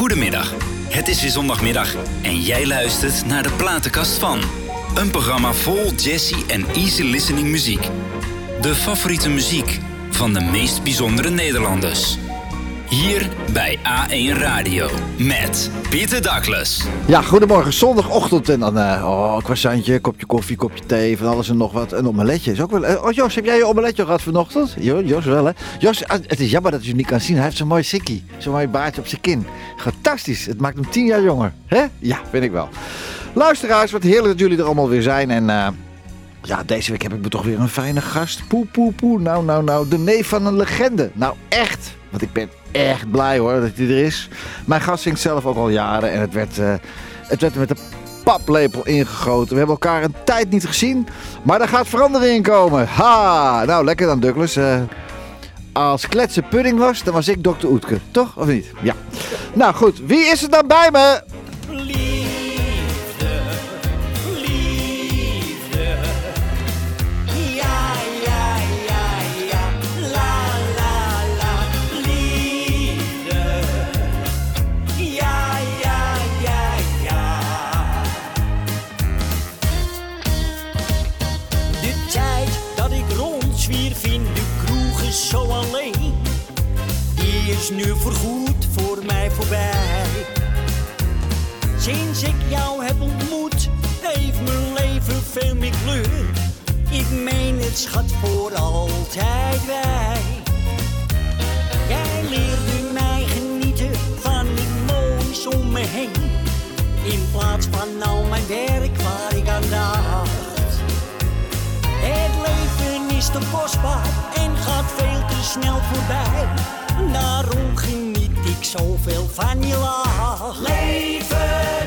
Goedemiddag. Het is weer zondagmiddag en jij luistert naar de platenkast van. Een programma vol jazzy en easy listening muziek. De favoriete muziek van de meest bijzondere Nederlanders. Hier bij A1 Radio met Pieter Douglas. Ja, goedemorgen. Zondagochtend en dan eh oh, croissantje, kopje koffie, kopje thee, van alles en nog wat. Een omeletje is ook wel... eh, oh Jos, heb jij je omeletje gehad vanochtend? Jo, Jos wel hè? Jos, ah, het is jammer dat je hem niet kan zien. Hij heeft zo'n mooi sikkie, zo'n mooi baardje op zijn kin. Fantastisch. Het maakt hem tien jaar jonger. hè? Ja, vind ik wel. Luisteraars, wat heerlijk dat jullie er allemaal weer zijn en... eh, ja, deze week heb ik me toch weer een fijne gast. Poe, poe, poe. Nou, nou, nou. De neef van een legende. Nou, echt. Want ik ben echt blij hoor dat hij er is. Mijn gast zingt zelf ook al jaren. En het werd, eh, het werd met een paplepel ingegoten. We hebben elkaar een tijd niet gezien. Maar daar gaat verandering in komen. Ha! Nou, lekker dan Douglas. Eh, als kletsen pudding was, dan was ik Dr. Oetke. Toch? Of niet? Ja. Nou goed, wie is er dan bij me? Is nu voorgoed voor mij voorbij. Sinds ik jou heb ontmoet, heeft mijn leven veel meer kleur. Ik meen het schat voor altijd wij. Jij leerde mij genieten van het moois om me heen. In plaats van al mijn werk waar ik aan dacht. Het leven is te kostbaar en gaat veel te snel voorbij. Daarom geniet ik zoveel van je lach. Leven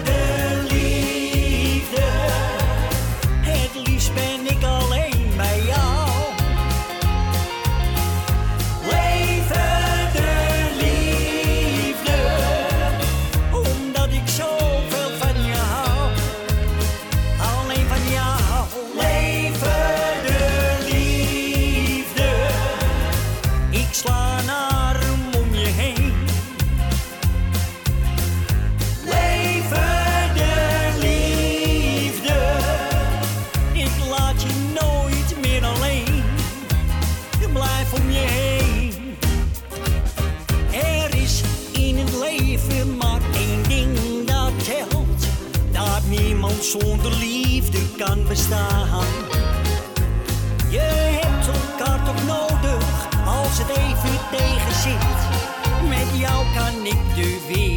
als het even tegen zit. Met jou kan ik de wereld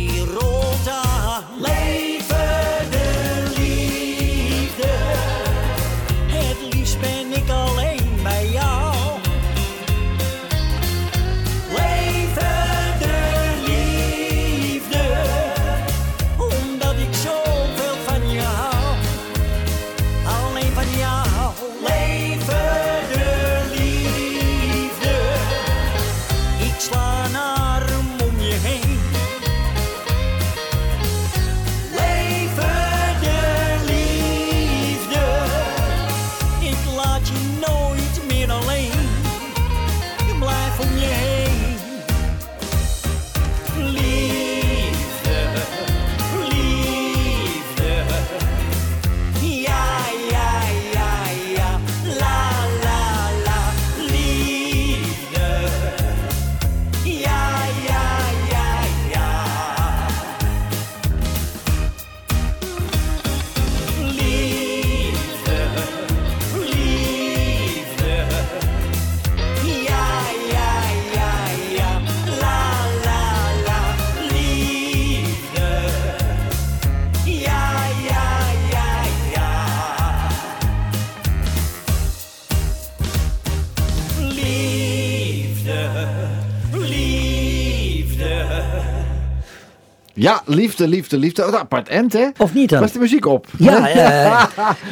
Ja, liefde, liefde, liefde. Wat apart end, hè? Of niet dan? Was de muziek op? Ja, eh,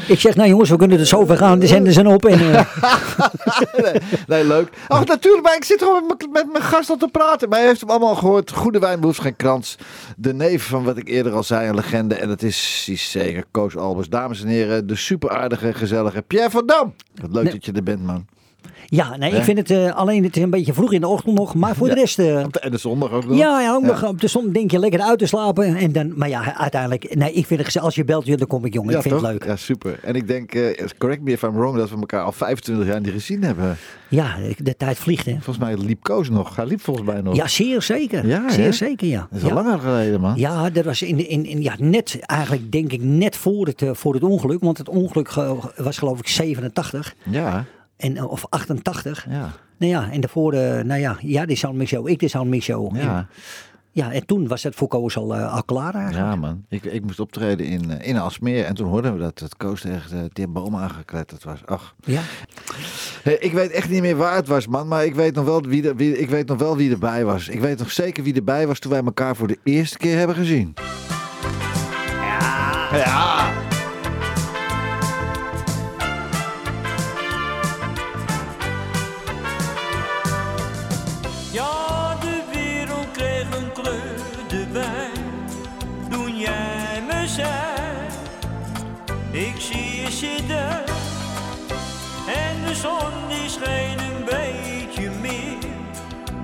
ik zeg, nou jongens, we kunnen er zo ver gaan. De zenden zijn op. En, eh, nee, nee, leuk. Ach, natuurlijk, maar ik zit gewoon met, mijn- met mijn gast al te praten. Maar hij heeft hem allemaal gehoord. Goede wijn behoeft geen krans. De neef van wat ik eerder al zei, een legende. En dat is, is zeker Koos Albers. Dames en heren, de super aardige, gezellige Pierre van Dam. Wat leuk Nee. dat je er bent, man. Ja, nee, ik vind het eh, alleen het is een beetje vroeg in de ochtend nog. Maar voor de rest... eh, En de zondag ook nog. ja, ja, ook nog op de zon denk je lekker uit te slapen. En dan, maar ja, uiteindelijk... Nee, ik vind het gezellig. Als je belt, ja, dan kom ik, jongen. Ja, ik vind toch? het leuk. Ja, super. En ik denk, eh, correct me if I'm wrong, dat we elkaar al 25 jaar niet gezien hebben. Ja, de tijd vliegt, hè. Volgens mij liep Koos nog. Hij liep volgens mij nog. Ja, zeer zeker. Ja, zeer hè? zeker, ja. Dat is ja. al langer geleden, man. Ja, dat was in, in, in, ja, net, eigenlijk denk ik net voor het, eh, voor het ongeluk. Want het ongeluk ge- was geloof ik 87 Ja, en, of 88. ja. Nou ja, en daarvoor, eh, nou ja, ja, dit Sound Mix Show, ik de Sound Mix Show. Ja, En, ja, en toen was het voor Koos al, eh, al klaar eigenlijk. ja man. Ik, ik moest optreden in, eh, in Alsmeer en toen hoorden we dat het Koos echt uh, die boom aangekletterd was. Ach. Ja. Hey, ik weet echt niet meer waar het was, man. Maar ik weet, nog wel wie, er- wie, ik weet nog wel wie erbij was. Ik weet nog zeker wie erbij was toen wij elkaar voor de eerste keer hebben gezien. Ja. Ja, ik zie je zitten. En de zon die scheen een beetje meer.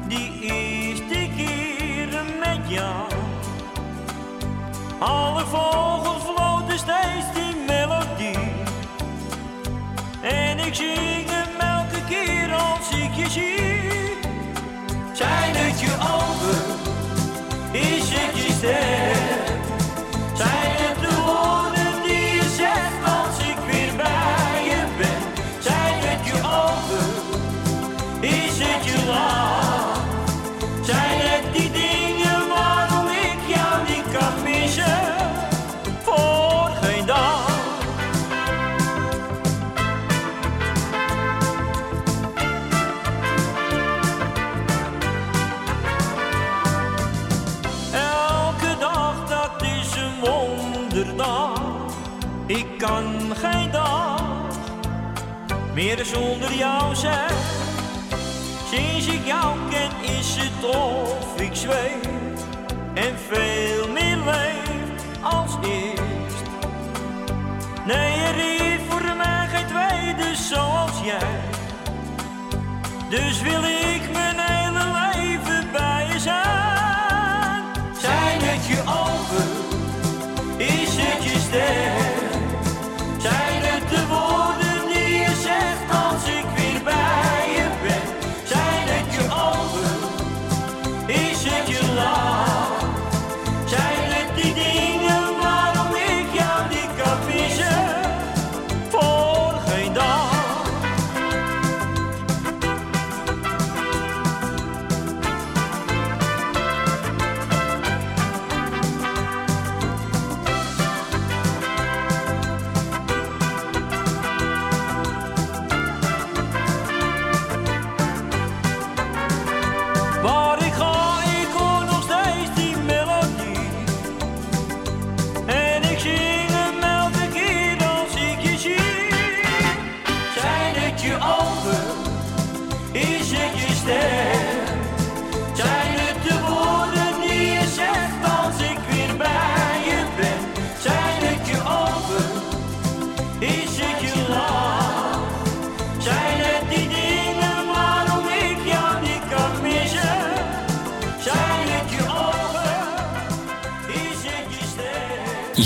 Die eerste keer met jou. Alle vogels floten steeds die melodie. En ik zing hem elke keer als ik je zie. Zijn het je ogen? Is het je stem? Meer zonder jou zijn. Sinds ik jou ken is het of ik zweef en veel meer leef als eerst. Nee, er is voor mij geen tweede zoals jij. Dus wil ik mijn hele leven bij je zijn. Zijn het je ogen? Is het je stem?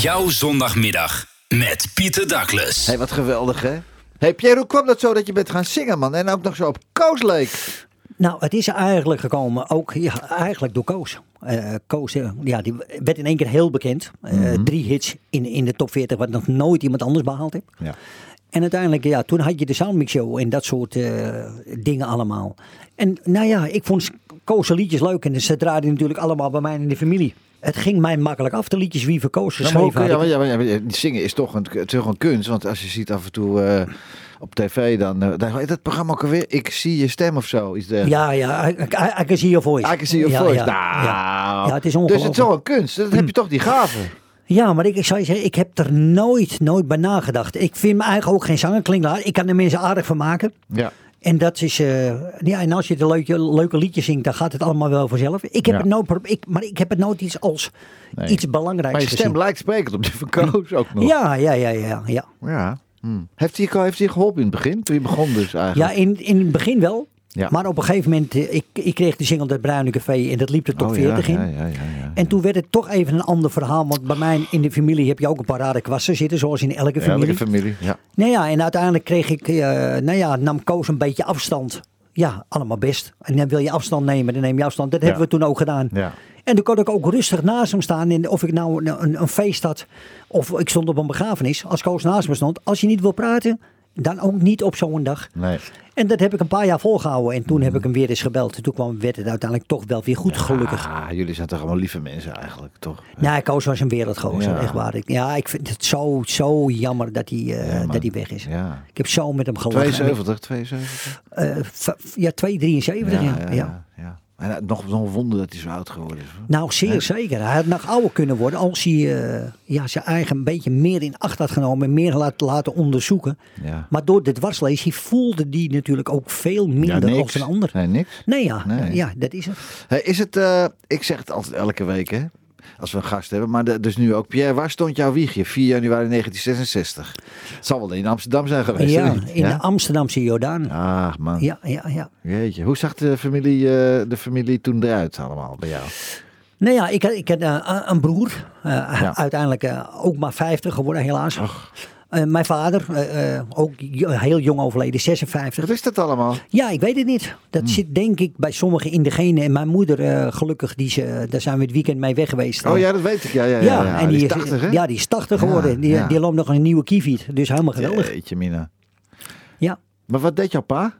Jouw zondagmiddag met Pieter Douglas. Hé, wat geweldig, hè? Hé, Pierre, hoe kwam dat zo dat je bent gaan zingen, man? En ook nog zo op Koos leek? Nou, het is eigenlijk gekomen ook ja, eigenlijk door Koos. Eh, Koos eh, ja, die werd in één keer heel bekend. Eh, Mhm. Drie hits in, in de top 40, wat nog nooit iemand anders behaald heeft. Ja. En uiteindelijk, ja, toen had je de Soundmix Show en dat soort eh, dingen allemaal. En nou ja, ik vond Koos' liedjes leuk en ze draaiden natuurlijk allemaal bij mij in de familie. Het ging mij makkelijk af, de liedjes wie Koos Nou, geschreven ook, ja, maar, ja, maar, ja, maar zingen is toch een, toch een kunst. Want als je ziet af en toe eh, op tv, dan, dan heet dat programma ook alweer Ik zie je stem of zo. Is de, Ja, ja, I, I, I can see your voice. I can see your ja, voice. Ja, nou, ja. Het is dus het ongelooflijk. is toch een kunst. Dan heb je toch die gave. Ja, maar ik, ik zou je zeggen, ik heb er nooit, nooit bij nagedacht. Ik vind me eigenlijk ook geen zanger klinken. Ik kan de mensen aardig van maken. Ja. En dat is, eh, ja, en als je de leuke, leuke liedjes zingt, dan gaat het allemaal wel vanzelf. Ik heb Ja. het nooit, ik, maar ik heb het nooit iets als Nee. iets belangrijks Maar je stem gezien. lijkt sprekend op die van Koos ook nog. Ja, ja, ja, ja, ja. Ja. Hmm. Heeft, hij, heeft hij geholpen in het begin? Toen je begon dus Ja, eigenlijk? in, in het begin wel. Ja. Maar op een gegeven moment, eh, ik, ik kreeg de single Het Bruine Café en dat liep de top Oh, 40 ja, in. Ja, ja, ja, ja. En toen werd het toch even een ander verhaal. Want bij mij in de familie heb je ook een paar rare kwassen zitten, zoals in elke familie. Elke familie, ja. Nou ja, en uiteindelijk kreeg ik, eh, nou ja, nam Koos een beetje afstand. Ja, allemaal best. En dan wil je afstand nemen, dan neem je afstand. Dat hebben we toen ook gedaan. Ja. En toen kon ik ook rustig naast hem staan. En of ik nou een, een, een feest had, of ik stond op een begrafenis. Als Koos naast me stond, als je niet wil praten, dan ook niet op zo'n dag. Nee. En dat heb ik een paar jaar volgehouden. En toen heb ik hem weer eens gebeld. En toen kwam, werd het uiteindelijk toch wel weer goed, gelukkig. Ah, jullie zijn toch allemaal lieve mensen eigenlijk, toch? Nou, Koos was een wereldgozer, Ja. echt waar. Ik- Ja, ik vind het zo, zo jammer dat hij, eh, Ja, dat hij weg is. Ja. Ik heb zo met hem gelachen. 72, 72. Eh, v- ja, 273. Ja, ja, ja, En eh, nog een wonder dat hij zo oud geworden is. hoor. Nou, zeer zeker. Hij had nog ouder kunnen worden als hij eh, ja, zijn eigen een beetje meer in acht had genomen en meer laat, laten onderzoeken. Ja. Maar door de dwarslesie voelde die natuurlijk ook veel minder als een ander. Nee, niks. Nee, ja, Nee. ja, dat is het. Hey, is het, eh, ik zeg het altijd elke week, hè? Als we een gast hebben. Maar de- dus nu ook. Pierre, waar stond jouw wiegje? 4 januari 1966. Het zal wel in Amsterdam zijn geweest. Ja, in de Amsterdamse Jordaan. Ah, man. Ja, ja, ja. Jeetje. Hoe zag de familie, eh, de familie toen eruit allemaal bij jou? Nou ja, ik ik had eh, een broer. eh, Ja. Uiteindelijk ook maar 50 geworden, helaas. Eh, mijn vader, eh, eh, ook heel jong overleden, 56. Wat is dat allemaal? Ja, ik weet het niet. Dat Hmm. zit denk ik bij sommigen in de genen. En mijn moeder, gelukkig, die ze, daar zijn we het weekend mee weg geweest. Oh ja, dat weet ik. Ja, ja, ja. Ja, ja. en die die, is 80, hè? Ja, die is 80 Ja, geworden. Die, ja. die loopt nog een nieuwe kieviet. Dus helemaal geweldig. Jeetje, Mina. Ja. Maar wat deed jouw pa?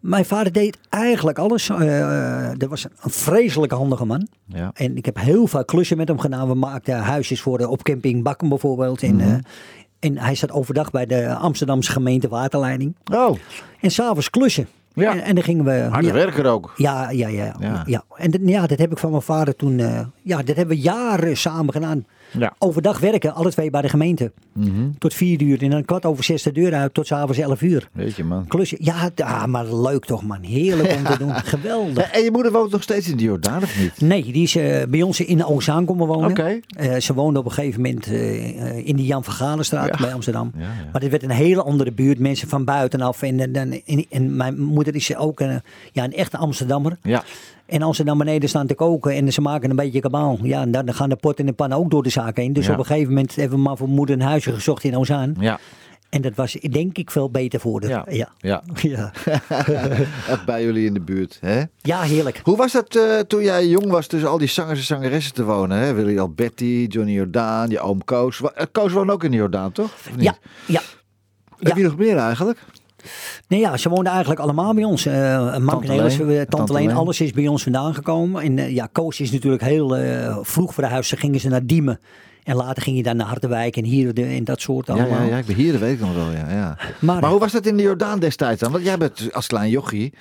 Mijn vader deed eigenlijk alles. Eh dat was een vreselijke handige man. Ja. En ik heb heel veel klussen met hem gedaan. We maakten huisjes voor de, op camping Bakken bijvoorbeeld. En, eh, en hij zat overdag bij de Amsterdamse gemeente waterleiding. Oh, En s'avonds klussen. Ja. En, en dan gingen we... harde ja, werker ook. Ja, ja, ja. Ja. ja. En ja, dat heb ik van mijn vader toen... eh, ja, dat hebben we jaren samen gedaan. Ja. Overdag werken, alle twee bij de gemeente. Mhm. Tot vier uur. En dan kwart over zes de deur uit tot s'avonds elf uur. Weet je, man. Klusje. Ja, ah, maar leuk toch man. Heerlijk om te doen. Geweldig. En je moeder woont nog steeds in de Jordaan, of niet? Nee, die is eh, bij ons in Ozaan komen wonen. Oké. Eh, ze woonde op een gegeven moment eh, in de Jan van Galenstraat Ja. bij Amsterdam. Ja. Maar dit werd een hele andere buurt. Mensen van buitenaf. En, en, en, en mijn moeder is ook een, ja, een echte Amsterdammer. Ja. En als ze dan beneden staan te koken en ze maken een beetje kabaal. Ja, en dan dan gaan de pot en de pannen ook door de zaak heen. Dus Ja. op een gegeven moment hebben we maar voor moeder een huisje gezocht in Ozaan. Ja. En dat was denk ik veel beter voor haar. Ja. Ja. Ja. Ja. Echt bij jullie in de buurt, hè? ja, heerlijk. Hoe was dat eh, toen jij jong was tussen al die zangers en zangeressen te wonen? Hè? Willy Alberti, Johnny Jordaan, je oom Koos. Eh, Koos woont ook in de Jordaan, toch? Of niet? Ja, ja. Heb je nog meer eigenlijk? Nee, ja, ze woonden eigenlijk allemaal bij ons. Eh Mank Tante en Elis, Leen. eh, Tante Tante Leen, alles is bij ons vandaan gekomen. En eh, ja, Koos is natuurlijk heel eh, vroeg voor de huis. Dan gingen ze naar Diemen. En later ging je dan naar Harderwijk en hier en dat soort Ja, allemaal. ja, ja, ik ben hier, dat weet ik nog wel. Ja, ja. Maar- Maar, hoe was dat in de Jordaan destijds dan? Want jij bent als klein jochie.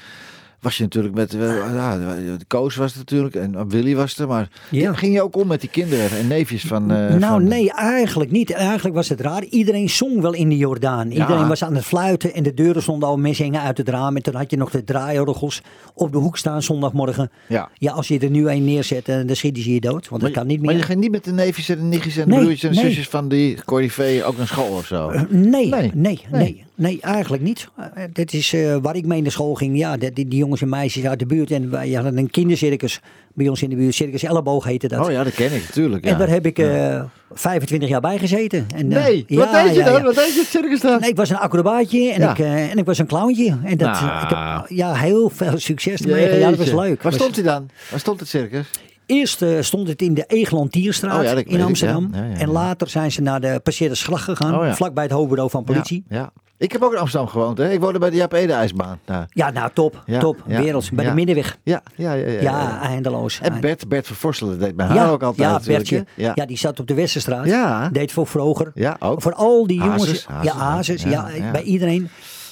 Was je natuurlijk met. eh, ja, de Koos was er natuurlijk. En Willy was er. Maar Ja. ging je ook om met die kinderen en neefjes van. eh, nou, van- nee, eigenlijk niet. Eigenlijk was het raar. Iedereen zong wel in de Jordaan. Iedereen was aan het fluiten en de deuren stonden al mensen hingen uit het raam. En toen had je nog de draaiorgels op de hoek staan zondagmorgen. Ja. Ja, als je er nu een neerzet, eh, dan schieten ze je dood. Want dat kan niet Maar meer. je ging niet met de neefjes en de nichtjes en de broertjes en zusjes van die Corrivé ook naar school of zo? Eh, Nee, Nee, nee, nee, eigenlijk niet. Eh, dit is eh, waar ik mee naar school ging. Ja, die, die, jongens en meisjes uit de buurt. En wij hadden een kindercircus bij ons in de buurt. Circus Elleboog heette dat. Oh ja, dat ken ik natuurlijk. Ja. En daar heb ik eh 25 jaar bij gezeten. En, eh, Nee, ja, wat deed je dan? Wat deed je het circus dan? Nee, ik was een acrobaatje en, ik, eh, en ik was een clowntje. En dat, Nou. ik heb ja, heel veel succes ermee. Ja, dat was leuk. Waar Was- stond hij dan? Waar stond het circus? Eerst eh, stond het in de Egelantierstraat Oh ja, in Amsterdam. ja. Ja, ja, En later zijn ze naar de Passeerde Slag gegaan. Oh. Vlakbij het hoofdbureau van politie. Ja. Ik heb ook in Amsterdam gewoond. Hè? Ik woonde bij de Jaap Ede ijsbaan. Ja, nou top, Ja, top. ja, Werelds, bij de Middenweg. ja, ja. ja, ja, Ja, eindeloos. En Bert, Bert van Vorselen deed bij haar ook altijd ja, Bertje. Ja. die zat op de Westerstraat. Ja. Deed voor vroeger. Ja, ook. Voor al die jongens. Hazes, ja, Hazes. ja, bij iedereen.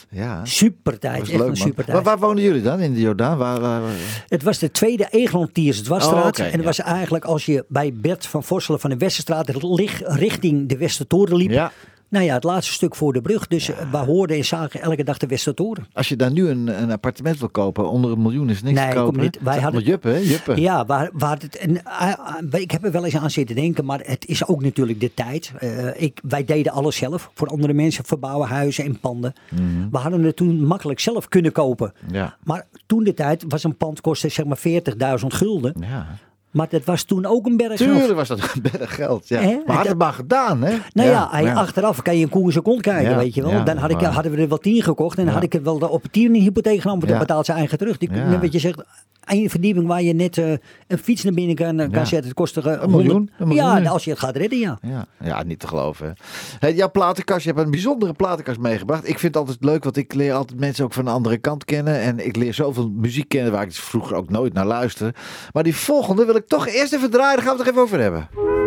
Ja. Super tijd. Echt leuk, een super tijd. Waar, waar woonden jullie dan? In de Jordaan? Waar, waar, waar- Het was de tweede Egelantiers dwarsstraat. Oh, oké, en het ja. was eigenlijk als je bij Bert van Vorselen van de Westerstraat lig- richting de Westertoren liep. Ja. Nou ja, het laatste stuk voor de brug. Dus eh, we hoorden en zagen elke dag de Westertoren. Als je daar nu een, een appartement wil kopen, onder een miljoen is niks Nee, te kom kopen. niet. Wij hadden- juppen, hè? Juppen. Ja, waar, waar het, en, ah, ah, ik heb er wel eens aan zitten denken, maar het is ook natuurlijk de tijd. Eh, ik, wij deden alles zelf voor andere mensen, verbouwen huizen en panden. We hadden het toen makkelijk zelf kunnen kopen. Mhm. Ja. Maar toen de tijd was een pand kostte zeg maar 40.000 gulden. Ja. Maar dat was toen ook een berg geld. Tuurlijk was dat een berg geld. Ja. Maar had het maar gedaan, hè? Nou ja, achteraf kan je een koe in zijn kont kijken, weet je wel. dan had ik, hadden we er wel tien gekocht en dan had ik er wel op tien een hypotheek genomen, want dan betaalt ze eigen terug. Die. Wat je zegt, één verdieping waar je net eh, een fiets naar binnen kan, eh, kan Ja. zetten, het kost er eh, Een miljoen, 100 een miljoen, Ja, als je het gaat redden, ja. Ja, ja, niet te geloven. hè. Hey, jouw platenkast, je hebt een bijzondere platenkast meegebracht. Ik vind het altijd leuk, want ik leer altijd mensen ook van de andere kant kennen. En ik leer zoveel muziek kennen waar ik vroeger ook nooit naar luisterde. Maar die volgende wil ik toch eerst even draaien, daar gaan we het er even over hebben.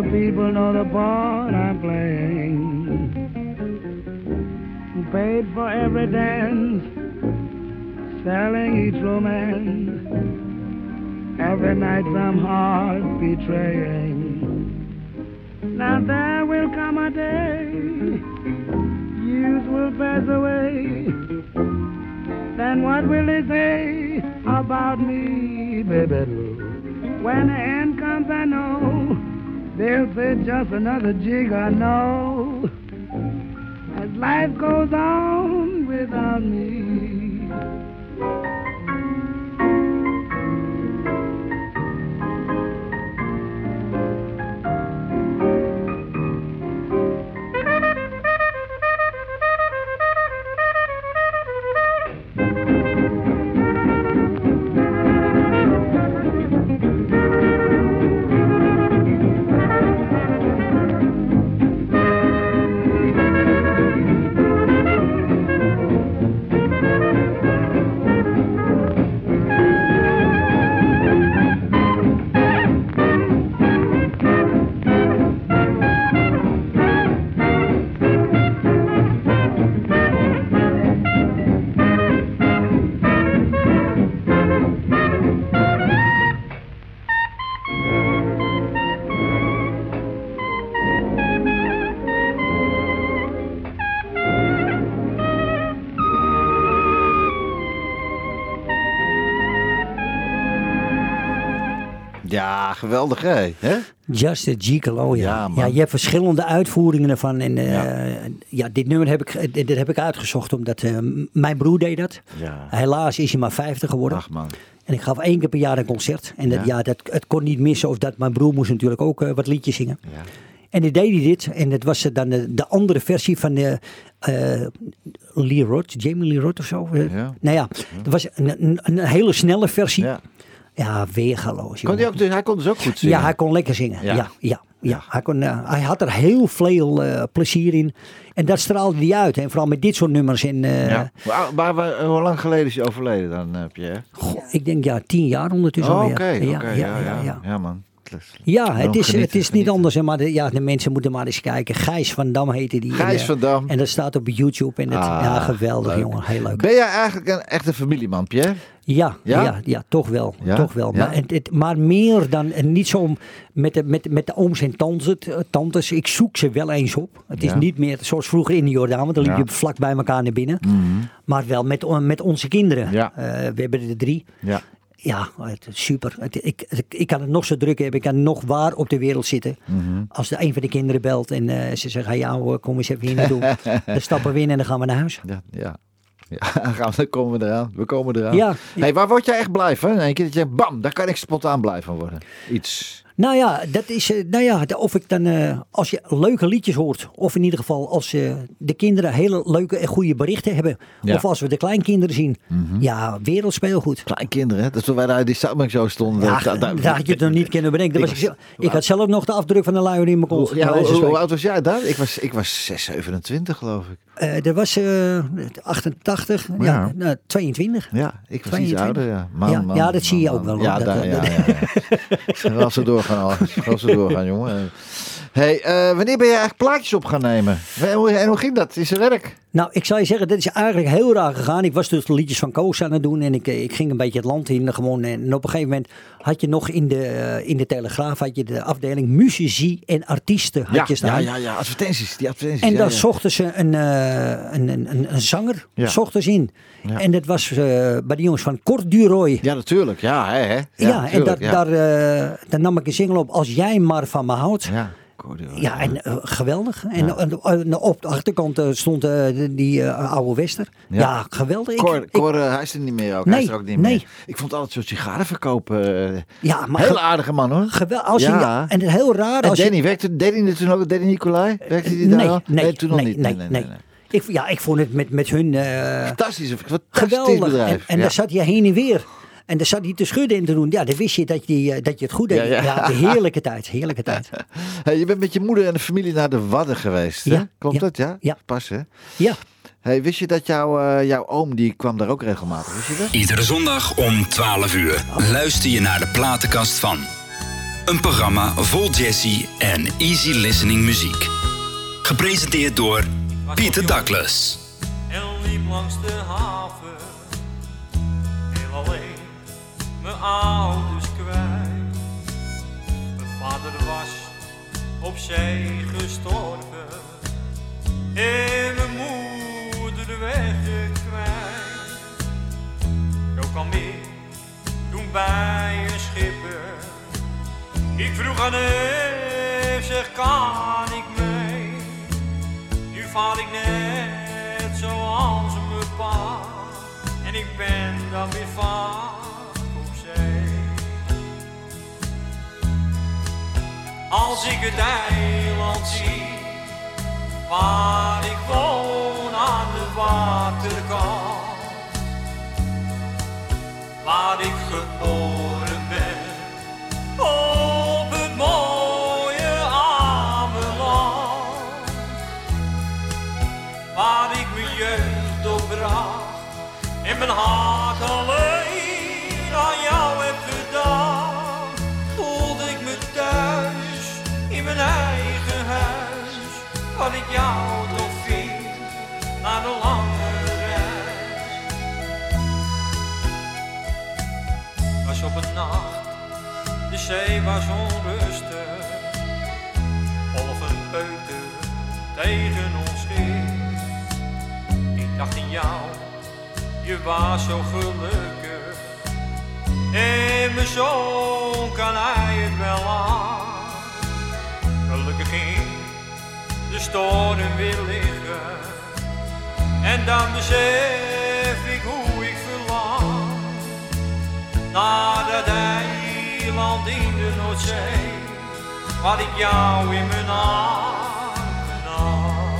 The people know the part I'm playing. Paid for every dance, selling each romance. Every night some heart betraying. Now there will come a day, youth will pass away. Then what will they say about me, baby? When the end comes, I know they'll say just another jig. I know as life goes on without me. Geweldig hè? hè? Just a Gigolo, ja. Ja, Ja, je hebt verschillende uitvoeringen ervan. En eh, Ja. ja. dit nummer heb ik, eh, dit heb ik uitgezocht omdat eh, mijn broer deed dat. Ja. Helaas is hij maar 50 geworden. Ach man. En ik gaf één keer per jaar een concert. En dat, Ja. dat, het kon niet missen. Of dat mijn broer moest natuurlijk ook wat liedjes zingen. Ja. En dan deed hij dit. En dat was dan de, de andere versie van de, Lee Roth. Jamie Lee Roth of zo. Ja. Nou ja, dat was een, een, een hele snelle versie. Ja, Ja. weergaloos. Kon jongen. hij, ook, dus- hij kon dus ook goed zingen. Ja, hij kon lekker zingen. Ja. Ja, ja, ja. Hij, kon, eh, hij had er heel veel eh, plezier in. En dat straalde hij uit. En vooral met dit soort nummers. En, eh, Ja. Maar, hoe lang geleden is hij overleden dan, Pierre? goh, ik denk ja, tien jaar ondertussen Oh. Oké, ja, ja, ja. ja, man. Ja, Nou, het is, genieten, het is niet anders. Maar de, ja, de mensen moeten maar eens kijken. Gijs van Dam heette die. Gijs en, eh, van Dam. En dat staat op YouTube. En het, Ah, ja, geweldig leuk. jongen. Heel leuk. Ben jij eigenlijk een echte familieman, Pierre? Ja, Ja? ja? Ja, toch wel. Ja? Toch wel. Maar, het, het- maar meer dan, en niet zo met de, met, met de ooms en tantes, eh, tantes. Ik zoek ze wel eens op. Het is niet meer zoals vroeger in de Jordaan, want dan liep je vlak bij elkaar naar binnen. Maar wel met, met onze kinderen. Eh, we hebben er drie. Ja. Ja, het is super. Het, ik, ik, kan het nog zo druk hebben. Ik kan nog waar op de wereld zitten. Mhm. Als de een van de kinderen belt en eh, ze zeggen: Ja, ouwe, kom eens even hier naartoe. dan stappen we in en dan gaan we naar huis. Ja, ja. Ja, gaan we, dan komen we eraan. We komen eraan. Ja. Hey, waar word jij echt blij van? Een keer dat je bam, daar kan ik spontaan blij van worden. Iets. Nou ja, dat is, eh, nou ja, of ik dan, eh, als je leuke liedjes hoort, of in ieder geval als eh, de kinderen hele leuke en goede berichten hebben, Ja. Of als we de kleinkinderen zien, ja, wereldspeelgoed. Kleinkinderen, hè? Dat toen wij daar in die Soundbank Show stonden. Ja, daar- daar- daar had je het nog niet kunnen bedenken. Dat Ik was ik, ik had zelf nog de afdruk van de luier in mijn kont. Hoe, ja, hoe, van hoe oud was jij daar? Ik was, ik was 6, 27 geloof ik. Eh, er was eh 88, ja, Ja. nou, 22. Ja, ik was 22. iets ouder. Ja, Man, Ja, man, ja, dat zie je ook wel. Ja, hoor. daar, Dat- ja, dat- ja, ja. Als ze doorgaan, al. Als ze doorgaan, jongen. Hey, eh, wanneer ben je eigenlijk plaatjes op gaan nemen? En hoe, en hoe ging dat? Is er werk? Nou, ik zou je zeggen, dat is eigenlijk heel raar gegaan. Ik was dus de liedjes van Koos aan het doen en ik, eh, ik ging een beetje het land in. Gewoon, en op een gegeven moment had je nog in de, eh, in de Telegraaf had je de afdeling muzici en artiesten had Ja, je staan. ja, ja, ja, advertenties. Die advertenties. En ja, daar ja. zochten ze een, eh, een, een, een, een zanger zochten ze in. En dat was bij de jongens van Kort Duroy. Ja, natuurlijk. Ja, hè, hè. Ja, en daar, daar, daar nam ik een single op, Als jij maar van me houdt. Ja, Ja, en eh, geweldig. En, en, en op de achterkant eh, stond eh, de- die eh, oude Wester. Ja. Ja, geweldig. Ik- Cor, ik- Cor, eh, hij is er niet meer ook. hij Nee, is er ook niet nee. meer. Ik vond altijd zo'n sigaren verkopen. eh, ja, maar heel ge- aardige man hoor. geweldig. Als Ja. je, ja, en heel raar En als je... Danny, werkte Danny er toen ook? Danny Nicolai? Werkte die daar nee, al? nee, toen nog nee, niet. nee, nee. Ik, ja, ik vond het met, met hun eh, Fantastisch, fantastisch geweldig. bedrijf. En, en ja. daar zat je heen en weer. En daar zat hij te schudden en te doen. Ja, dan wist je dat je, eh, dat je het goed deed. Ja, Ja, ja. de heerlijke tijd, heerlijke tijd. Hey, je bent met je moeder en de familie naar de Wadden geweest, hè? Ja, Klopt ja, dat, ja? ja. Pas, hè? Ja, Hey, wist je dat jouw, eh, jouw oom, die kwam daar ook regelmatig? Wist je dat? Iedere zondag om 12 uur luister je naar de platenkast van. Een programma vol jazzy en easy listening muziek. Gepresenteerd door Pieter Douglas. en liep langs de haven. Mijn ouders kwijt. Mijn vader was op zee gestorven. En mijn moeder de weg kwijt. Zo kwam ik toen bij een schipper. Ik vroeg aan hem, zeg kan ik mee? Nu vaar ik net zoals mijn pa En ik ben dan weer vaak Als ik het eiland zie Waar ik woon aan de waterkant. Waar ik geboren ben Op het mooie Ameland. Waar ik mijn jeugd doorbracht en mijn hart alleen de zee was onrustig, golven peuter tegen ons in. Ik dacht in jou, je was zo gelukkig. En mijn zoon kan hij het wel aan. Gelukkig ging de storm weer liggen. En dan besef ik Naar dat eiland in de Noordzee. Waar ik jou in mijn armen nam.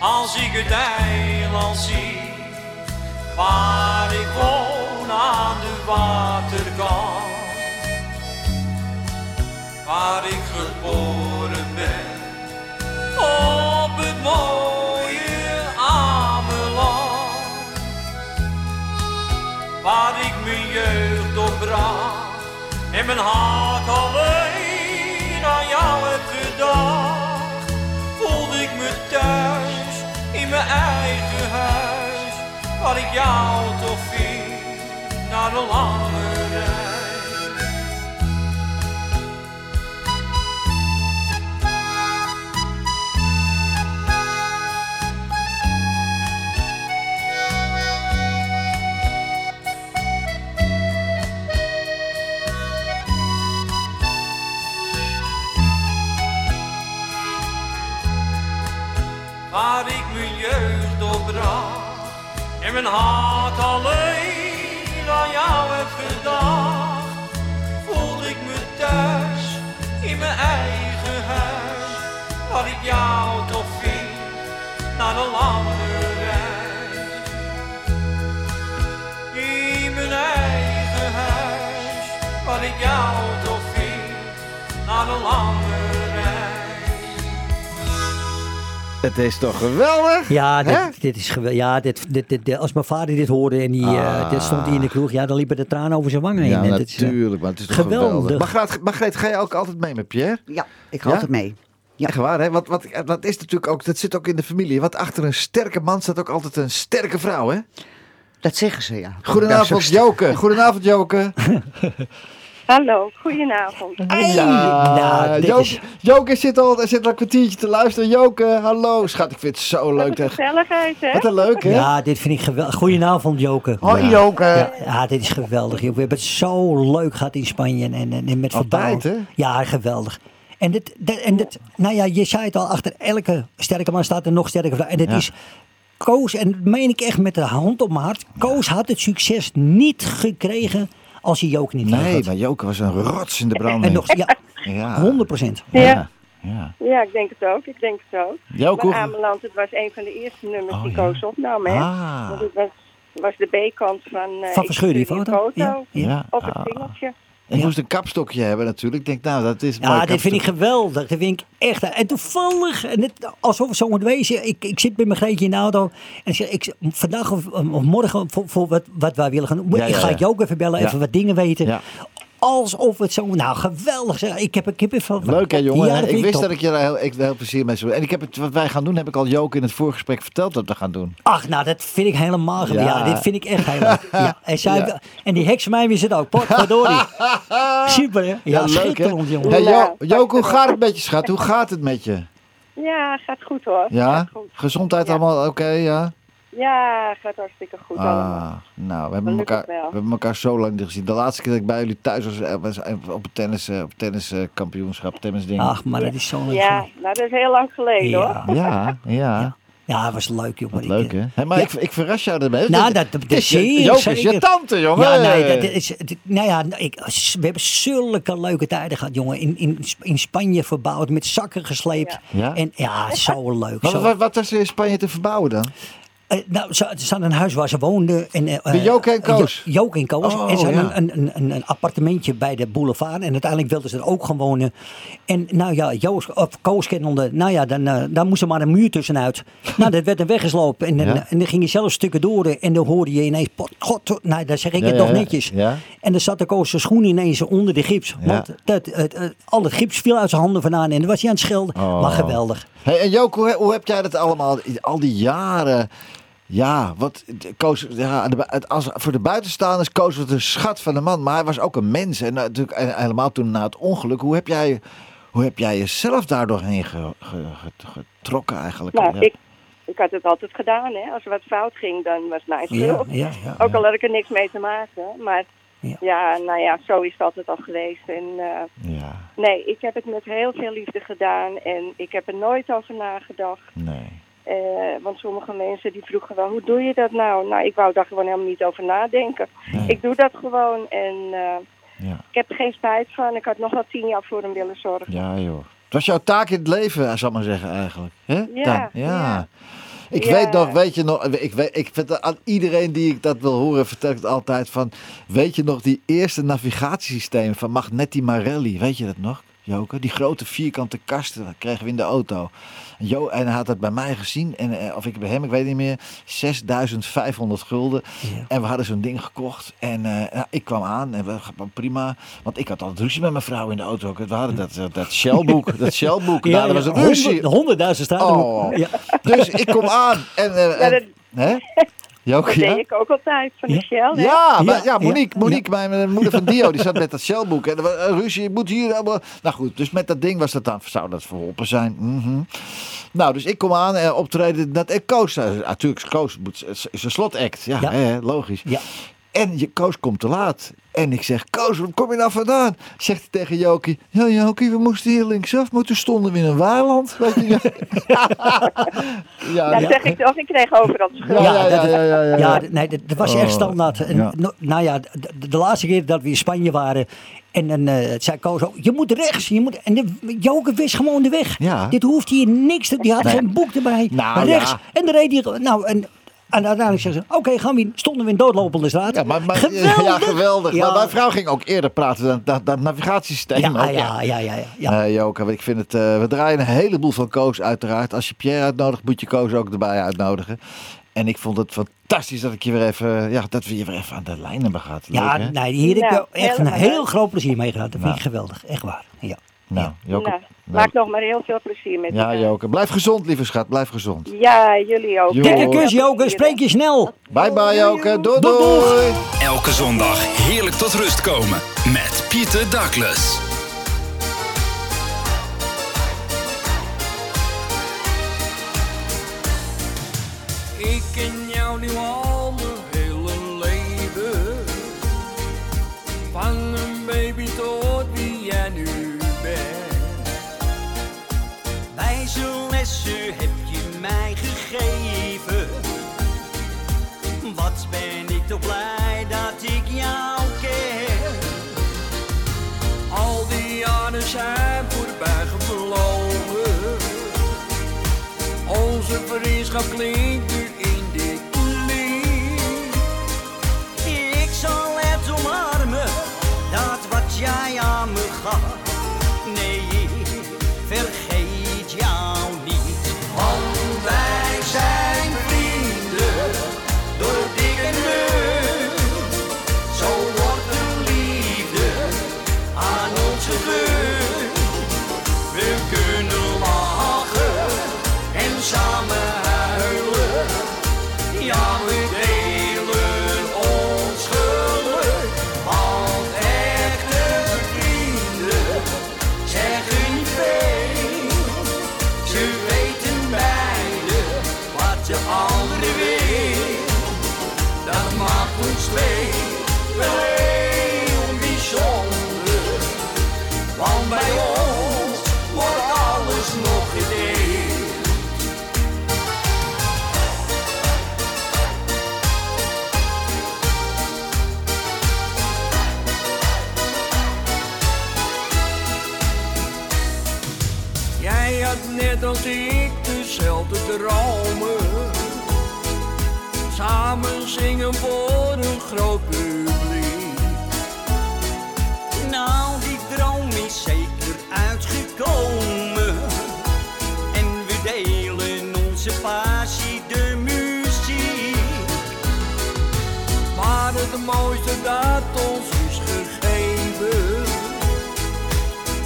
Als ik het eiland zie, waar ik woon aan de waterkant. Waar ik geboren ben, op het mooie Waar ik mijn jeugd doorbracht En mijn hart alleen aan jou heb gedacht. Voelde ik me thuis in mijn eigen huis. Waar ik jou toch vind na de lange. Hart alleen aan jou heb gedacht, voelde ik me thuis in mijn eigen huis, waar ik jou toch vind na de lange reis. In mijn eigen huis, waar ik jou toch vind na de lange reis. Het is toch geweldig? Ja, Hè? dit, dit is geweldig. Ja, dit, dit, dit, dit- als mijn vader dit hoorde en die, eh, Ah. dit stond hij in de kroeg, ja, dan liepen de tranen over zijn wangen heen. Ja, En eh, natuurlijk, maar het is toch geweldig. geweldig. Margreet, Margreet, ga je ook altijd mee met Pierre? Ja, ik ga Ja? altijd mee. Ja. Echt waar, hè? Want wat, dat is natuurlijk ook, dat zit ook in de familie. Want achter een sterke man staat ook altijd een sterke vrouw, hè? Dat zeggen ze, ja. Goedenavond, Joke. Goedenavond, Joke. Hallo, goedenavond. Hey, Ja, nou, dit Joke, is- Joke zit al, zit al een kwartiertje te luisteren. Joke, hallo. Schat, ik vind het zo leuk. Wat een Echt. gezelligheid, hè? Wat een leuk, hè? ja, dit vind ik geweldig. Goedenavond, Joke. Hoi Ja. Joke. Ja, ja, dit is geweldig. joh. We hebben het zo leuk gehad in Spanje en, en, en met Altijd, verbouw. Ja, geweldig. En, dit, dit- en dit, nou ja, je zei het al, achter elke sterke man staat er nog sterker vrouw. En dat Ja. is Koos, en dat meen ik echt met de hand op mijn hart. Koos had het succes niet gekregen als hij Joke niet Nee, had. maar Joke was een rots in de branding. En nog, ja, Ja. 100 procent. Ja. Ja. ja. Ja, ik denk het ook. Ik denk het ook. Joke, Maar. Ameland, het was een van de eerste nummers Oh, die ja. Koos opnam, hè? Ah. Want het was, was de B-kant van... eh, Van Verscheur die je foto? Ja. Op het Ah. En je moest een kapstokje hebben natuurlijk. Ik denk, nou, dat is Ja, dit vind ik geweldig. Dat vind ik echt. En toevallig, en het, alsof het zo moet wezen. Ik, ik zit met mijn Greetje in de auto. En ik zeg, ik, vandaag of, of morgen, voor, voor wat, wat wij willen gaan doen. Ja, ik ga ja. je ook even bellen, even wat dingen weten. Alsof het zo, nou geweldig zeg. Ik heb een kippenvel. Leuk hè jongen. Ja, ik wist top. dat ik je daar heel, ik, heel plezier mee zou En ik heb het, wat wij gaan doen, heb ik al Joke in het voorgesprek verteld dat we gaan doen. Ach, nou dat vind ik helemaal geweldig. Ja. Ja. dit vind ik echt heel leuk. Ja. En, zij, Ja. en die heks wist het ook. Potverdorie. Super hè? Ja, schitterend jongen. Hey, Ja, Jo- Joke, hoe gaat het met je schat? Hoe gaat het met je? Ja, gaat goed hoor. Ja? Gaat goed. Gezondheid Ja. allemaal oké, ja? Ja, gaat hartstikke goed allemaal. Ah, nou, we hebben, elkaar, we hebben elkaar zo lang niet gezien. De laatste keer dat ik bij jullie thuis was, eh, was op het tennis, eh, op het tenniskampioenschap, tennisding. Ach, maar dat is zo leuk. Ja, nou dat is heel lang geleden hoor. ja. Ja, ja. Ja, het was leuk jongen. Leuk eh, hè? Maar ja. ik, ik verras jou ermee. Nou, dat- dat is je- Joke is je tante, jongen. Ja, nee, dat is, nou ja, ik, we hebben zulke leuke tijden gehad, jongen. In, in, in Spanje verbouwd, met zakken gesleept. Ja. En ja, zo leuk. Zo. wat, wat was er in Spanje te verbouwen dan? Eh, nou, ze, ze hadden een huis waar ze woonden. En, De Joke en Koos? Jo- Joke en Koos. Oh, en ze hadden ja. een, een, een, appartementje bij de boulevard. En uiteindelijk wilden ze er ook gaan wonen. En nou ja, Joost, of Koos kennende, nou ja, dan, dan moest er maar een muur tussenuit. nou, dat werd er weggeslopen. En, Ja. en dan ging je zelf stukken door. En dan hoorde je ineens, pot, god, nou, dan zeg ik Ja, het nog netjes. En dan zat de Koos zijn schoen ineens onder de gips. Want dat, het, het- al het gips viel uit zijn handen vandaan. En dan was hij aan het schelden. Oh. Maar geweldig. Hey, en hoe, hoe heb jij dat allemaal, al die jaren... Ja, wat, Koos, ja, de- als, voor de buitenstaanders Koos was een schat van een man, maar hij was ook een mens. En natuurlijk en helemaal toen na het ongeluk, hoe heb jij, hoe heb jij jezelf daardoor heen ge- ge- ge- getrokken eigenlijk? Nou, Ja. ik, ik had het altijd gedaan hè. Als er wat fout ging, dan was het mijn Ja, schuld. ja, ja. Ook al had ik er niks mee te maken. Maar Ja. nou ja, zo is het altijd al geweest. En eh, Ja, nee, ik heb het met heel veel liefde gedaan. En ik heb er nooit over nagedacht. nee. Eh, want sommige mensen die vroegen wel, hoe doe je dat nou? Nou, ik wou daar gewoon helemaal niet over nadenken. Nee. Ik doe dat gewoon en eh, Ja. ik heb er geen spijt van. Ik had nog wel tien jaar voor hem willen zorgen. Ja, joh. Het was jouw taak in het leven, zal ik maar zeggen, eigenlijk. Hè? Ja, ja. ja. Ik Ja. weet nog, weet je nog, ik, weet, ik vind aan iedereen die ik dat wil horen, vertel ik het altijd van, weet je nog die eerste navigatiesysteem van Magnetti Marelli, weet je dat nog? Joke. Die grote vierkante kasten dat kregen we in de auto. En, jo, en hij had het bij mij gezien, en, eh, of ik bij hem, ik weet niet meer. 6500 gulden. Ja. En we hadden zo'n ding gekocht. En eh, ik kwam aan en we prima. Want ik had altijd ruzie met mijn vrouw in de auto. We hadden dat, eh, dat Shellboek. dat Shellboek. Ja, nou, dat ja, was een ruzie. honderd- honderdduizend staat er Oh. Ja. Dus ik kom aan. En, eh, dat, Joke, dat ja? deed ik ook altijd van de Ja. Shell. hè? Ja, maar, Ja, ja, Monique, ja, Monique mijn eh, moeder van Dio, die zat met dat Shellboek. En was een ruzie, je moet hier... allemaal- Nou goed, dus met dat ding was dat dan, zou dat verholpen zijn. Mhm. Nou, dus ik kom aan, eh, optreden, dat ik Koos, eh, natuurlijk, Koos moet- is is een slotact. Ja, Ja. hè, logisch. Ja. En je, Koos komt te laat. En ik zeg, Koos, waar kom je nou vandaan? Zegt hij tegen Jokie, ja Jokie, we moesten hier linksaf, maar toen stonden we in een. Weet je? ja, Ja, ja. zeg ik toch, ik kreeg overal de schuld. Ja, ja, ja, dat- ja, ja, ja. Ja, d- nee, dat, dat was echt Oh, standaard. En, ja. no- nou ja, de, de- de laatste keer dat we in Spanje waren. En dan eh, zei Koos ook, je moet rechts. Je moet, en de, Joke wist gewoon de weg. Ja. Dit hoeft hier niks te Die had Nee. geen boek erbij. Nou, maar rechts. ja. En dan reed hij... gewoon- Nou, en, en uiteindelijk zeggen ze, oké, gaan we in- stonden we in doodlopende straat. Ja, maar, maar, geweldig. Ja, geweldig. Ja. Maar mijn vrouw ging ook eerder praten dan dat, dat navigatiesysteem. Ja, ook, ja, ja, ja, ja. ja. Eh, Joke, ik vind het, eh, we draaien een heleboel van Koos uiteraard. Als je Pierre uitnodigt, moet je Koos ook erbij uitnodigen. En ik vond het fantastisch dat ik je weer even, ja, dat we je weer even aan de lijn hebben gehad. Leuk, Ja, nee, hier heb ik Nou, echt een heel groot plezier mee gehad. Dat vind Nou. ik geweldig. Echt waar. Ja. Nou, Joke. Nou, nou, maak nog maar heel veel plezier met ja, je. Joke. Blijf gezond, lieve schat. Blijf gezond. Ja, jullie ook. Dikke kus, Joke. Spreek je snel. Bye bye, Joke. Doei, doei. doeg. Elke zondag heerlijk tot rust komen met Pieter Douglas. Ik ken jou nu al lessen heb je mij gegeven. Wat ben ik toch blij dat ik jou ken. Al die jaren zijn voorbij gevlogen. Onze vriendschap klinkt Samen zingen voor een groot publiek. Nou, die droom is zeker uitgekomen. En we delen onze passie, de muziek. Maar het mooiste dat ons is gegeven,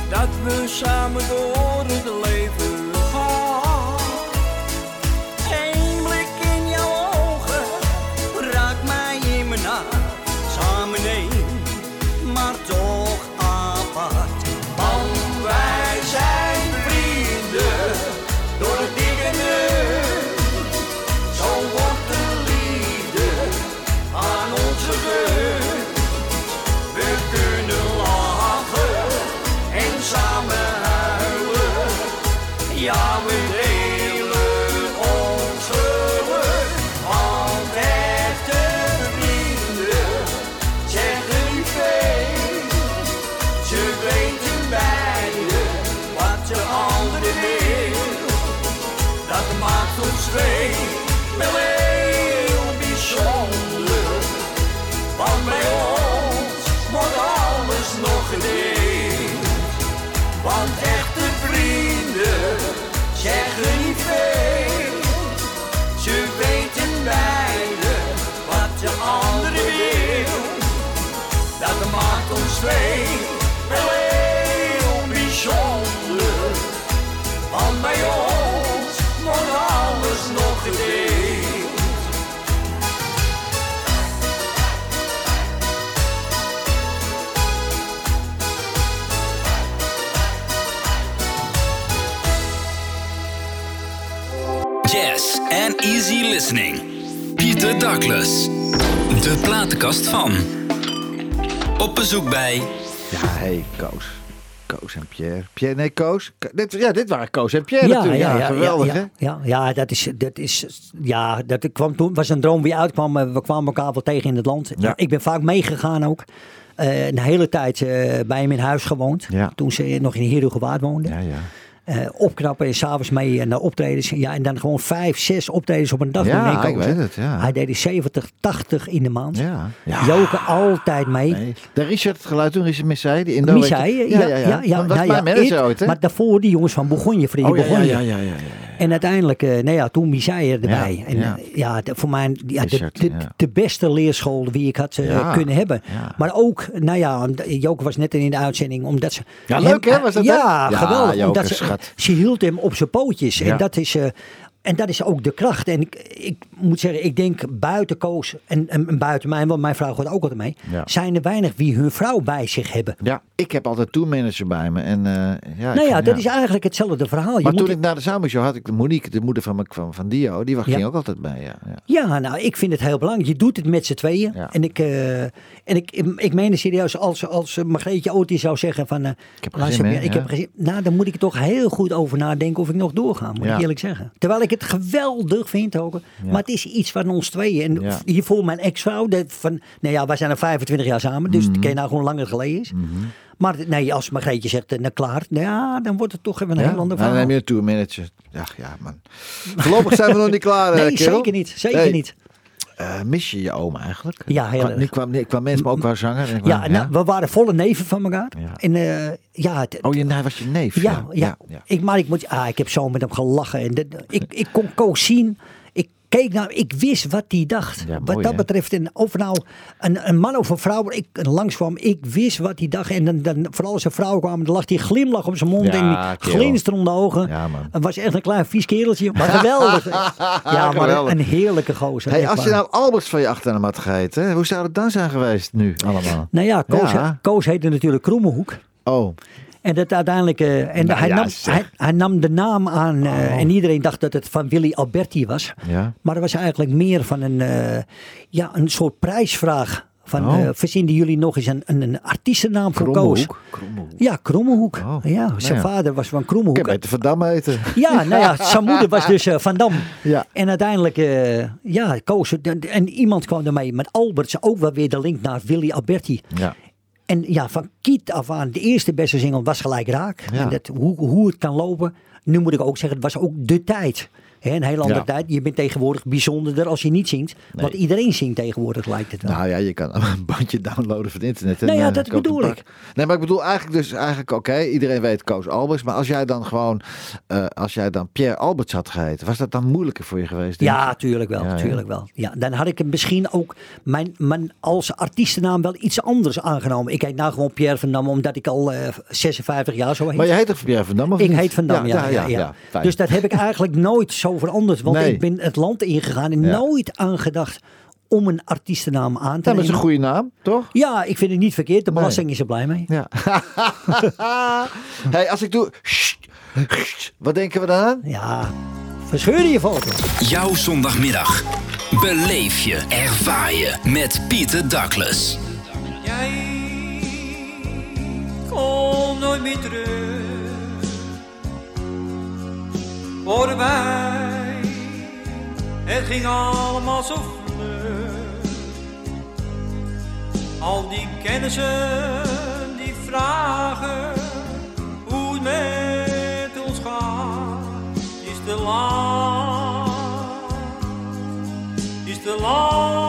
dat we samen door het Jazz en easy listening. Pieter Douglas. De platenkast van. Op bezoek bij Ja, hey, Koos. Koos en Pierre. Pierre, nee, Koos. Ko- Dit, ja, dit waren Koos en Pierre natuurlijk. Ja, geweldig, ja, hè? ja, ja, dat is, dat is, ja, dat kwam toen, was een droom wie uitkwam. eh, We kwamen elkaar wel tegen in het land. Ja. Ik ben vaak meegegaan ook. Eh, een hele tijd eh, bij hem in huis gewoond. Ja. Toen ze nog in Herugewaard woonde. Ja, ja. Eh, opknappen en s'avonds mee naar optredens. Ja, en dan gewoon vijf, zes optredens op een dag. Ja, ik weet het, ja. Hij deed er 70, 80 in de maand. Ja. ja. Joke altijd mee. Nee. De Richard het geluid toen, Richard Missai, die Indo. Je- ja, ja, ja. dat is nou mijn ja, manager ik- ooit, hè? Maar daarvoor die jongens van Bourgogne, Freddy oh, ja, ja, Bourgogne. ja, ja, ja, ja. En uiteindelijk, nou ja, toen Misai erbij. Ja, en ja. eh, ja, de- voor mij ja, de, de, de beste leerschool die ik had eh, kunnen hebben. Maar ook, nou ja, Joke was net in de uitzending, omdat ze... Ja, leuk, hè, was dat? Ja, Ja, geweldig. Joke, omdat ze, ze hield hem op zijn pootjes. En dat is... en dat is ook de kracht. En ik, ik moet zeggen, ik denk buiten Koos en, en, en buiten mij, want mijn vrouw gaat ook altijd mee, Ja. zijn er weinig wie hun vrouw bij zich hebben. Ja, ik heb altijd tourmanager bij me. En, eh, ja, nou ja, vind- dat is eigenlijk hetzelfde verhaal. Je Maar moet toen ik naar de Zomershow had ik de Monique, de moeder van, van, van Dio, die Ja. ging ook altijd bij. Ja, ja. Ja, nou, ik vind het heel belangrijk. Je doet het met z'n tweeën. En, ik, eh, en ik, ik meen het serieus, als, als Margreetje eens zou zeggen van... eh, Ik heb zin ik heb Nou, dan moet ik toch heel goed over nadenken of ik nog doorga, moet ik eerlijk zeggen. Terwijl ik het geweldig vind ook. Maar het is iets van ons tweeën. En hiervoor mijn ex-vrouw, dat van, nou ja, wij zijn al 25 jaar samen, dus Mhm. het ken je nou gewoon langer geleden is. Maar nee, als Margreetje zegt, eh, nou klaar, nou ja, dan wordt het toch even een Ja? heel ander Nou, verhaal. dan neem je een tourmanager. Ja, ja, man. Voorlopig zijn we nog niet klaar, eh, nee, kerel. zeker niet. Zeker niet. eh, mis je je oom eigenlijk? Ja, heel erg. Niet qua, niet qua mens, maar ook qua zanger. qua- Ja, nou, we waren volle neven van elkaar. Ja. En ja, het, Oh, je, hij was je neef. ja, ja, Ik, maar ik, moet, ah, ik heb zo met hem gelachen. En ik, ik kon Koos zien. Keek naar ik wist wat hij dacht. Ja, wat dat hè? betreft. En of nou een, een man of een vrouw ik langskwam, ik wist wat hij dacht. En dan, dan vooral als een vrouw kwam, dan lag die glimlach op zijn mond Ja, en glinsterende ogen. Ja. Het was echt een klein vies kereltje, maar geweldig. ja, maar een, een heerlijke gozer. Hey, als je nou Alberts van je achternaam had geheten, hoe zou het dan zijn geweest nu allemaal? Nou ja, Koos. Koos heette natuurlijk Kroemenhoek. Oh, En dat uiteindelijk. eh, en Nou hij, ja, nam, hij, hij nam de naam aan. eh, Oh. En iedereen dacht dat het van Willy Alberti was. ja. Maar dat was eigenlijk meer van een, eh, ja, een soort prijsvraag. Van, Oh. verzinnen jullie nog eens een, een, een artiestennaam voor Koos? Ja, Krommehoek. Oh, Ja, nou zijn ja. vader was van Ik Krommehoek. heb beter Van Dam eten. Ja, nou ja, zijn moeder was dus Van Dam. Ja. En uiteindelijk, ja, Koos. En, en iemand kwam ermee met Alberts ook wel weer de link naar Willy Alberti. Ja. En ja, van kiet af aan, de eerste beste single was gelijk raak. Ja. En dat, hoe, hoe het kan lopen. Nu moet ik ook zeggen, het was ook de tijd. Een hele andere Ja. tijd. Je bent tegenwoordig bijzonderder als je niet zingt. Want iedereen zingt tegenwoordig, lijkt het wel. Nou ja, je kan een bandje downloaden van het internet. en, Nou ja, eh, dat bedoel ik. Nee, maar ik bedoel eigenlijk dus eigenlijk oké, iedereen weet Koos Alberts. Maar als jij dan gewoon, eh, als jij dan Pierre Alberts had geheten, was dat dan moeilijker voor je geweest? ja, tuurlijk wel. Ja, ja. tuurlijk wel. Ja, dan had ik hem misschien ook mijn, mijn als artiestennaam wel iets anders aangenomen. Ik heet nou gewoon Pierre van Dam, omdat ik al eh, 56 jaar zo heet. Maar je heet toch Pierre van Dam? Of Ik niet? heet Van Dam, ja. ja, ja, dus dat heb ik eigenlijk nooit zo veranderd. Want Nee. ik ben het land ingegaan en Ja. nooit aangedacht om een artiestennaam aan te Ja, maar dat is nemen. een goede naam, toch? Ja, ik vind het niet verkeerd. De Nee. belasting is er blij mee. Ja. hey, als ik doe, wat denken we dan aan? Ja, verscheur je foto. Jouw zondagmiddag. Beleef je, ervaar je met Pieter Douglas. Jij komt nooit meer terug. Voorbij, het ging allemaal zo vlug. Al die kennissen die vragen hoe het met ons gaat, is te laat, is te laat.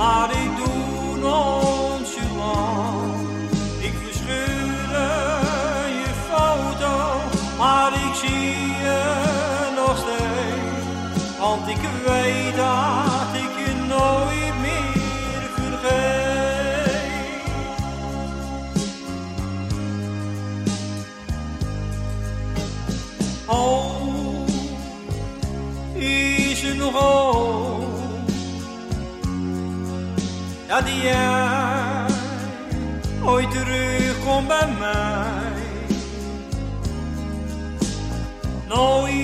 Maar ik doe nonchalant. Ik verscheur je foto, maar ik zie je nog steeds. Want ik weet dat ik je nooit meer vergeet. Oh, is er nog dat jij ooit terugkomt bij mij? Nooit,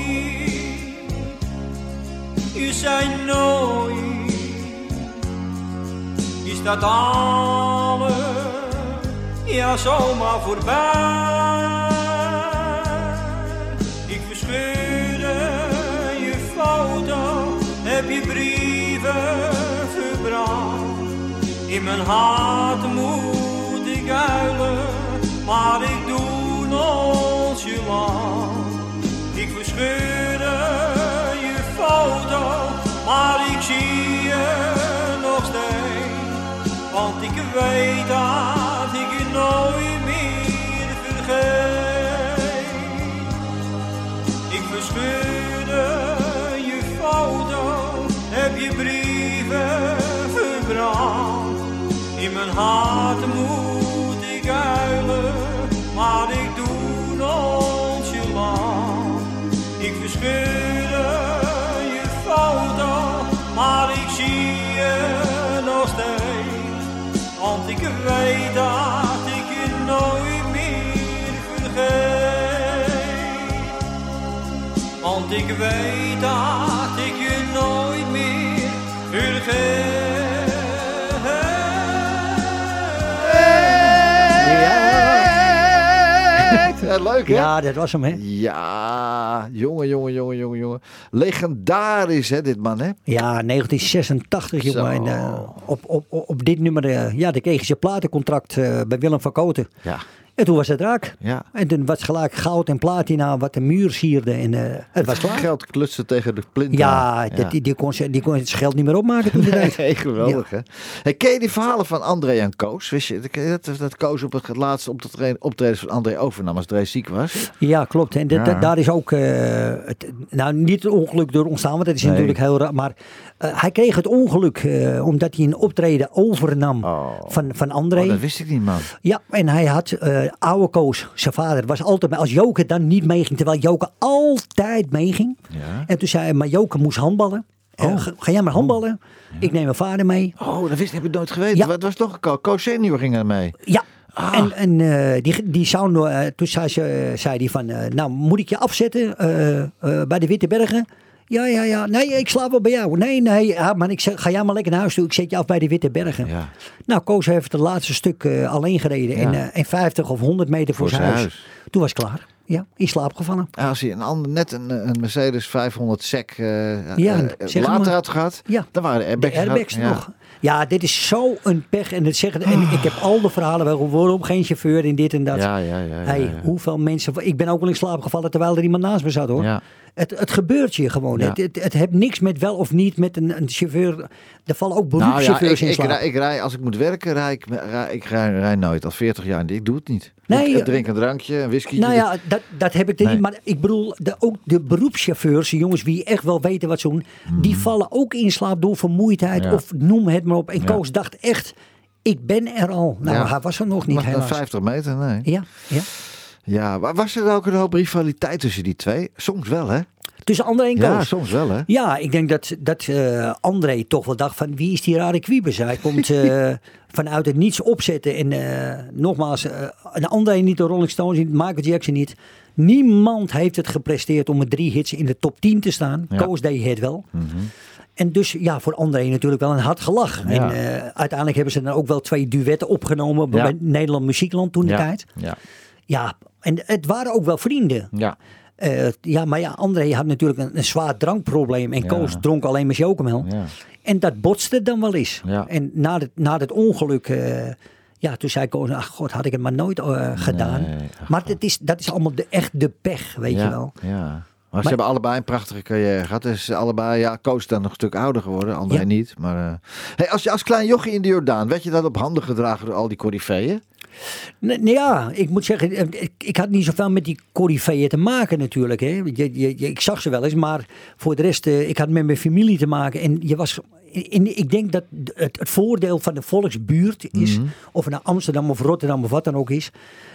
je zei nooit, is dat alles ja zomaar voorbij? Mijn hart moet ik huilen, maar ik doe nonchalant. Ik verscheurde je foto, maar ik zie je nog steeds. Want ik weet dat ik je nooit meer vergeet. Ik verscheurde je foto, heb je brieven verbrand. In mijn hart moet ik huilen, maar ik doe nonchalant. Ik verscheurde je foto, maar ik zie je nog steeds. Want ik weet dat ik je nooit meer vergeet. Want ik weet dat leuk hè? Ja, dat was hem, hè? Ja, jongen, jongen, jongen, jongen, jongen. Legendarisch hè, dit man hè? Ja, 1986, jongen. En, eh, op, op, op dit nummer, eh, ja, dan kreeg je platencontract eh, bij Willem van Koten. Ja, En toen was het raak. ja. En toen was gelijk goud en platina wat de muur sierde. En eh, het was klaar. Geld klutsen tegen de plint. Ja, dat- Die, die, kon, die kon het geld niet meer opmaken toen. Nee, geweldig hè. Hey, ken je die verhalen van André en Koos? Wist je dat, dat, Koos op het laatste optreden, optreden van André overnam als Dre ziek was? Ja, klopt. En dat- Ja. dat- daar is ook, eh, het, nou niet het ongeluk door ontstaan, want dat is Nee. natuurlijk heel raar. Maar eh, hij kreeg het ongeluk omdat hij een optreden overnam Oh. van, van André. Oh, dat wist ik niet man. Ja, en hij had oude Koos, zijn vader, was altijd bij- als Joke dan niet meeging, terwijl Joke altijd meeging. Ja. En toen zei hij, maar Joke moest handballen. Eh, Oh. ga, ga jij maar handballen? Ik neem mijn vader mee. Oh, dat wist heb ik nooit geweten. Ja. Wat was een Koos? Senior ging er mee. Ja. Ah. En, en eh, die, die zou, eh, toen zei, ze, zei die van, eh, nou moet ik je afzetten eh, eh, bij de Witte Bergen? Ja, ja, ja. Nee, ik slaap wel bij jou. Nee, nee. Ja, maar ik zeg, ga jij maar lekker naar huis toe. Ik zet je af bij de Witte Bergen. Ja. Nou, Koos heeft het laatste stuk eh, alleen gereden. Ja. In, eh, in 50 of 100 meter voor, Voor zijn huis. huis. Toen was klaar. Ja, in slaap gevallen. En Als hij een ander, net een, een Mercedes 500 sec eh, Ja, eh, zeg later maar. had gehad, Ja. dan waren de airbags, de airbags ja. nog. Ja, dit is zo een pech. En, het zeggen, en ik heb al de verhalen wel waarom geen chauffeur in dit en dat. Ja, ja, ja. Hey, hoeveel mensen... Ik ben ook wel in slaap gevallen terwijl er iemand naast me zat hoor. Ja. Het, het gebeurt je gewoon. Ja. Het, het, het heeft niks met wel of niet met een, een chauffeur. Er vallen ook Nou ik, beroepschauffeurs in ik, slaap. rij, ik rij, als ik moet werken, rij ik, rij, ik rij, rij nooit. Al 40 jaar. Ik doe het niet. Nee, ik eh, drink een drankje, een whisky. Nou ja, dat, dat heb ik er Nee. niet. Maar ik bedoel, de, ook de beroepschauffeurs, die jongens die echt wel weten wat ze doen, die vallen ook in slaap door vermoeidheid Mhm. Ja. of noem het maar op. En Ja. Koos dacht echt, ik ben er al. Nou, Ja. hij was er nog niet helaas. 50 meter, nee. Ja, ja. Ja, maar was er ook een hoop rivaliteit tussen die twee? Soms wel, hè? Tussen André en Ja, Koos. soms wel, hè? Ja, ik denk dat, dat eh, André toch wel dacht van wie is die rare kwiebus? Hij komt eh, vanuit het niets opzetten. En eh, nogmaals, een André niet, de Rolling Stones niet, Michael Jackson niet. Niemand heeft het gepresteerd om met drie hits in de top 10 te staan. Ja. Koos deed het wel. En dus ja, voor André natuurlijk wel een hard gelach. Ja. En uiteindelijk hebben ze dan ook wel twee duetten opgenomen Ja. bij Nederland Muziekland toen de ja. tijd. Ja. Ja, en het waren ook wel vrienden. Ja. Eh, ja, maar ja, André had natuurlijk een, een zwaar drankprobleem. En Ja. Koos dronk alleen maar chocomel. Ja. En dat botste dan wel eens. Ja. En na het, na het ongeluk, eh, ja, toen zei Koos, ach god, had ik het maar nooit eh, gedaan. maar dat is, dat is allemaal de, echt de pech, weet je wel. Ja. Maar ze hebben allebei een prachtige carrière gehad. Dus allebei, ja, Koos is dan nog een stuk ouder geworden. André Ja. niet. Maar hey, als je als klein jochie in de Jordaan, werd je dan op handen gedragen door al die coryfeeën? Nee, ja, ik moet zeggen, eh, ik, ik had niet zoveel met die coryfeeën te maken natuurlijk. Hè. Je, ik zag ze wel eens, maar voor de rest, eh, ik had met mijn familie te maken. En je was, in, ik denk dat het, het voordeel van de volksbuurt is, of het nou Amsterdam of Rotterdam of wat dan ook is,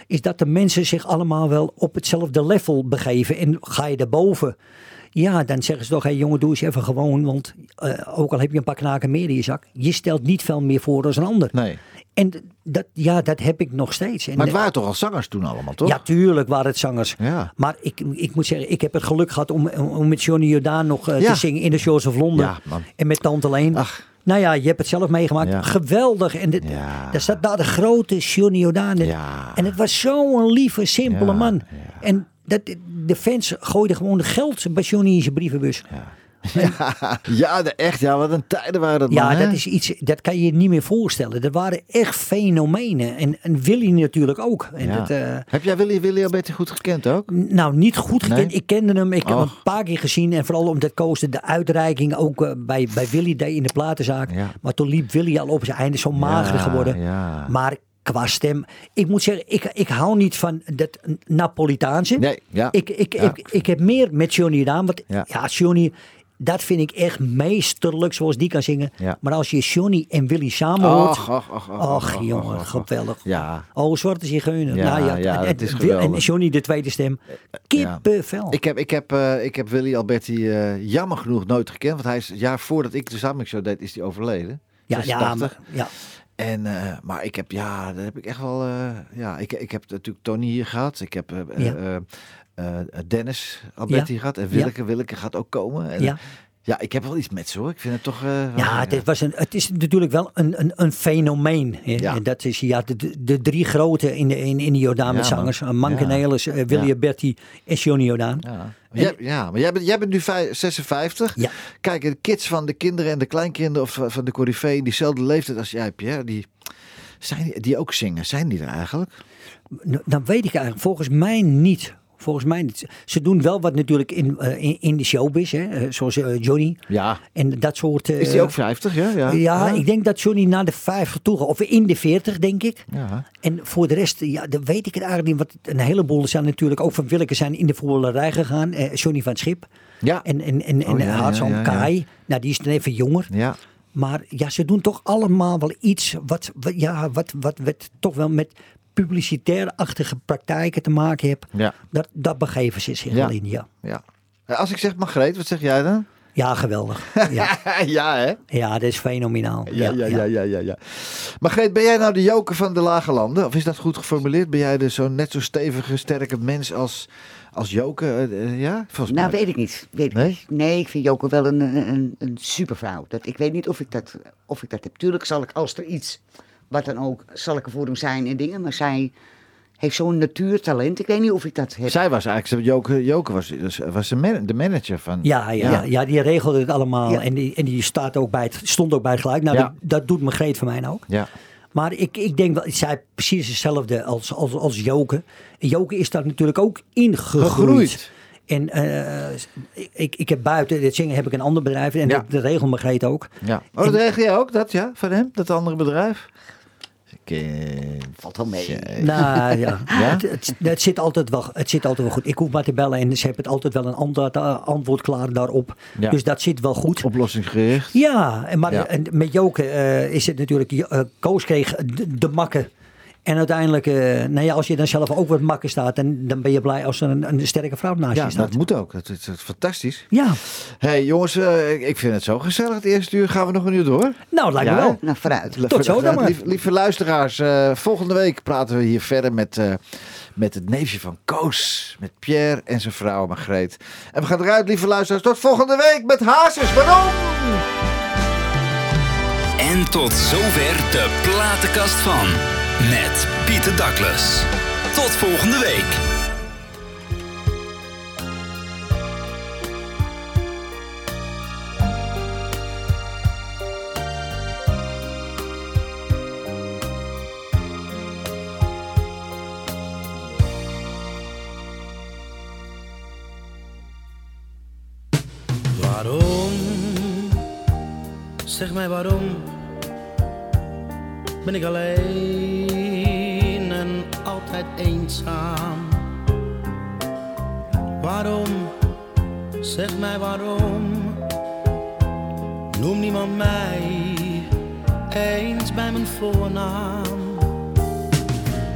is dat de mensen zich allemaal wel op hetzelfde level begeven. En ga je daarboven, ja, dan zeggen ze toch, hé jongen, doe eens even gewoon, want eh, ook al heb je een paar knaken meer in je zak, je stelt niet veel meer voor dan een ander. Nee. En dat, ja, dat heb ik nog steeds. En Maar het waren toch al zangers toen allemaal, toch? ja, tuurlijk waren het zangers. Ja. Maar ik, ik moet zeggen, ik heb het geluk gehad om, om met Johnny Jordaan nog eh, Ja. te zingen in de Shows of Londen. Ja, en met Tante Leen. Ach. Nou ja, je hebt het zelf meegemaakt. Geweldig. En dit- daar staat daar de grote Johnny Jordaan. En- Ja. En het was zo'n lieve, simpele man. ja. En dat, de fans gooiden gewoon geld bij Johnny in zijn brievenbus. Ja, de, echt. Ja, wat een tijden waren dat, Ja, man, dat is iets, dat kan je je niet meer voorstellen. Dat waren echt fenomenen. En, en Willy natuurlijk ook. En Ja. dat, eh, Heb jij Willy, Willy Alberti goed gekend ook? Nou, niet goed gekend. Nee? Ik kende hem. Ik heb hem een paar keer gezien. En vooral omdat Koos de uitreiking ook eh, bij, bij Willy deed in de platenzaak. Ja. Maar toen liep Willy al op zijn einde zo mager Ja, geworden. ja. Maar qua stem. Ik moet zeggen, ik, ik hou niet van dat Napolitaanse. Nee, ja. Ik, ik, Ja. ik, ik heb meer met Johnny gedaan. Want Ja. ja, Johnny... Dat vind ik echt meesterlijk zoals die kan zingen. Ja. Maar als je Johnny en Willy samen hoort. Och, och, och, och, och, Och, och, jongen, geweldig. Ja. Oh, zwarte zigeuner. Ja, nou, ja, ja, en, is en- geweldig. En Johnny, de tweede stem. Kippenvel. Ik heb, ik, heb, eh, ik heb Willy Alberti eh, jammer genoeg nooit gekend. Want hij is jaar voordat ik de Show deed, is hij overleden. ja, ja, 86. maar, ja. En, eh, maar ik heb, ja, dat heb ik echt wel. eh, ja, ik, ik heb natuurlijk Tony hier gehad. Ik heb eh, Ja. Eh, eh, eh, Dennis Alberti Ja. gehad. En Ja. Willeke, Willeke gaat ook komen. En, Ja. ja, ik heb wel iets met ze hoor. Ik vind het toch. eh, Ja, het, was een, het is natuurlijk wel een, een, een fenomeen. hè. Ja. En dat is ja, de, de, drie grote in de, in, in de Jordaan met Ja, zangers. Uh, Manke Ja. Nelis, uh, Willy Ja. Berti en Johnny Jordaan. Ja. Maar jij, ja, maar jij bent, jij bent nu vij- 56. Ja. Kijk, de kids van de kinderen en de kleinkinderen of van de Corifee in diezelfde leeftijd als jij, Pierre, die, zijn die, die ook zingen, zijn die er eigenlijk? Nou, Dan weet ik eigenlijk volgens mij niet. Volgens mij niet. Ze doen wel wat natuurlijk in, eh, in, in de showbiz, hè, eh, zoals eh, Johnny. Ja. En dat soort... Is die ook 50? Ja, ja. Ja, ik denk dat Johnny naar de 50 toe gaat. Of in de 40, denk ik. Ja. En voor de rest, ja, dan weet ik het eigenlijk niet. Want een heleboel zijn natuurlijk ook van Willeke zijn in de voetballerij gegaan. Johnny van Schip. Ja. En, en, en, en Oh, hij. Kai. Nou, die is dan even jonger. Ja. Maar ja, ze doen toch allemaal wel iets wat, wat, ja, wat, wat, wat toch wel met publicitair-achtige praktijken te maken heeft. Ja. Dat, dat begeven ze zich Ja. in, ja. ja. Als ik zeg Margreet, wat zeg jij dan? Ja, geweldig. Ja, ja, hè? ja dat is fenomenaal. Ja, ja, ja, ja, ja, ja. Margreet, ben jij nou de joker van de lage landen? Of is dat goed geformuleerd? Ben jij de zo net zo stevige, sterke mens als, als joker? Eh, eh, ja? Volgens Nou, mij. weet ik niet. Weet ik Nee? niet. Nee, ik vind Joko wel een, een, een supervrouw. Dat, ik weet niet of ik, dat, of ik dat heb. Tuurlijk zal ik, als er iets, wat dan ook, zal ik er voor hem zijn en dingen. Maar zij heeft zo'n natuurtalent. Ik weet niet of ik dat heb. Zij was eigenlijk, joker, joker was, was de, man- de manager van... Ja, ja, ja. die regelde het allemaal. Ja. En, die, en die staat ook bij het, stond ook bij het gelijk. Nou, Ja. dat, dat doet Margreet van mij ook. Ja. Maar ik, ik denk wel, zij precies hetzelfde als, als, als Joke. En Joke is daar natuurlijk ook ingegroeid. Gegroeid. En eh, ik, ik heb buiten dit zingen heb ik een ander bedrijf. En Ja. dat, dat regelt Margreet ook. ja. Oh, dat regel jij ook, dat ja? Van hem, dat andere bedrijf? Kind. Valt wel mee. Nou ja, Ja? Het, het, het zit altijd wel, het zit altijd wel goed. Ik hoef maar te bellen en ze hebben het altijd wel een antwoord, eh, antwoord klaar daarop. Ja. Dus dat zit wel goed. Oplossingsgericht. Ja, en maar Ja. en met Joke eh, is het natuurlijk, eh, Koos kreeg de, de makken. En uiteindelijk, eh, nou ja, als je dan zelf ook wat makken staat, dan, dan ben je blij als er een, een sterke vrouw naast Ja, je staat. dat moet ook. Dat is, dat is fantastisch. Ja, hey, jongens, eh, ik- vind het zo gezellig. Het eerste uur gaan we nog een uur door. nou, lijkt Ja, me wel. Nou, vooruit. Tot zo dan maar. Lieve, lieve luisteraars, eh, volgende week praten we hier verder met, eh, met het neefje van Koos. Met Pierre en zijn vrouw Margreet. En we gaan eruit, lieve luisteraars. Tot volgende week met Hazes. Waarom? En tot zover de platenkast van. Met Pieter Douglas. Tot volgende week. Waarom? Zeg mij waarom ben ik alleen altijd eenzaam. Waarom, zeg mij waarom, noem niemand mij eens bij mijn voornaam.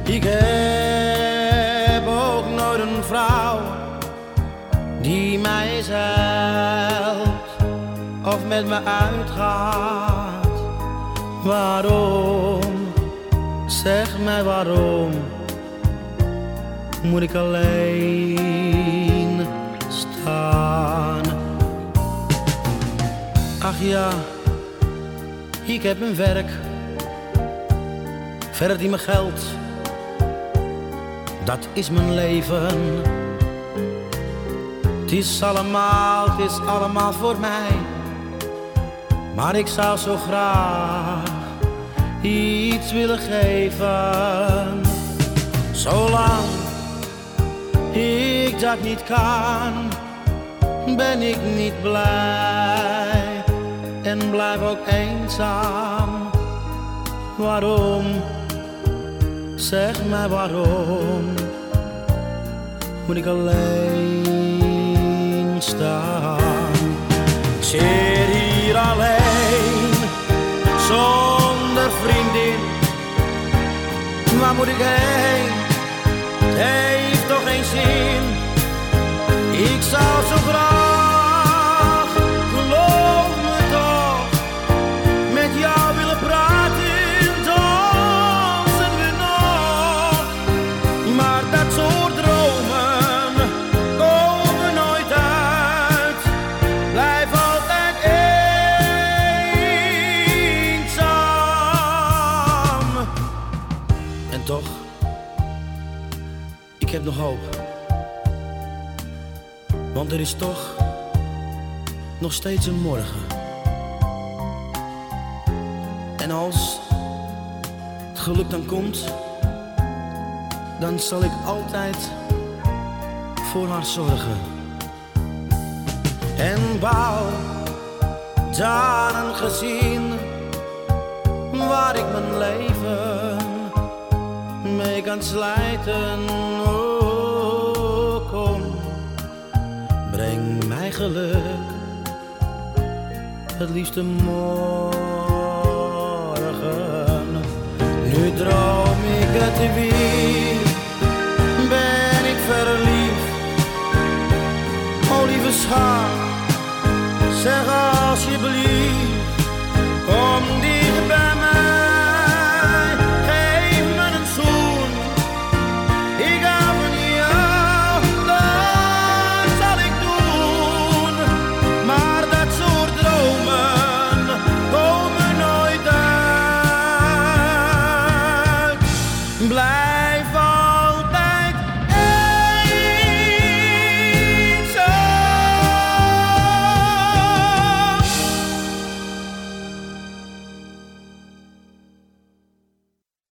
Ik heb ook nooit een vrouw die mij helpt of met me uitgaat. Waarom, zeg mij waarom, moet ik alleen staan? Ach ja, ik heb een werk, verder die me geld, dat is mijn leven. Het is allemaal, het is allemaal voor mij. Maar ik zou zo graag iets willen geven. Zolang ik dat niet kan, ben ik niet blij en blijf ook eenzaam. Waarom? Zeg mij waarom moet ik alleen staan? Zit hier alleen, zonder vriendin. Waar moet ik heen? Heeft toch geen zin. Ik zou zo graag, hoop. Want er is toch nog steeds een morgen. En als het geluk dan komt, dan zal ik altijd voor haar zorgen. En bouw daar een gezin waar ik mijn leven mee kan slijten. Breng mij geluk, het liefste morgen. Nu droom ik het weer, ben ik verliefd. Oh lieve schat, zeg alsjeblieft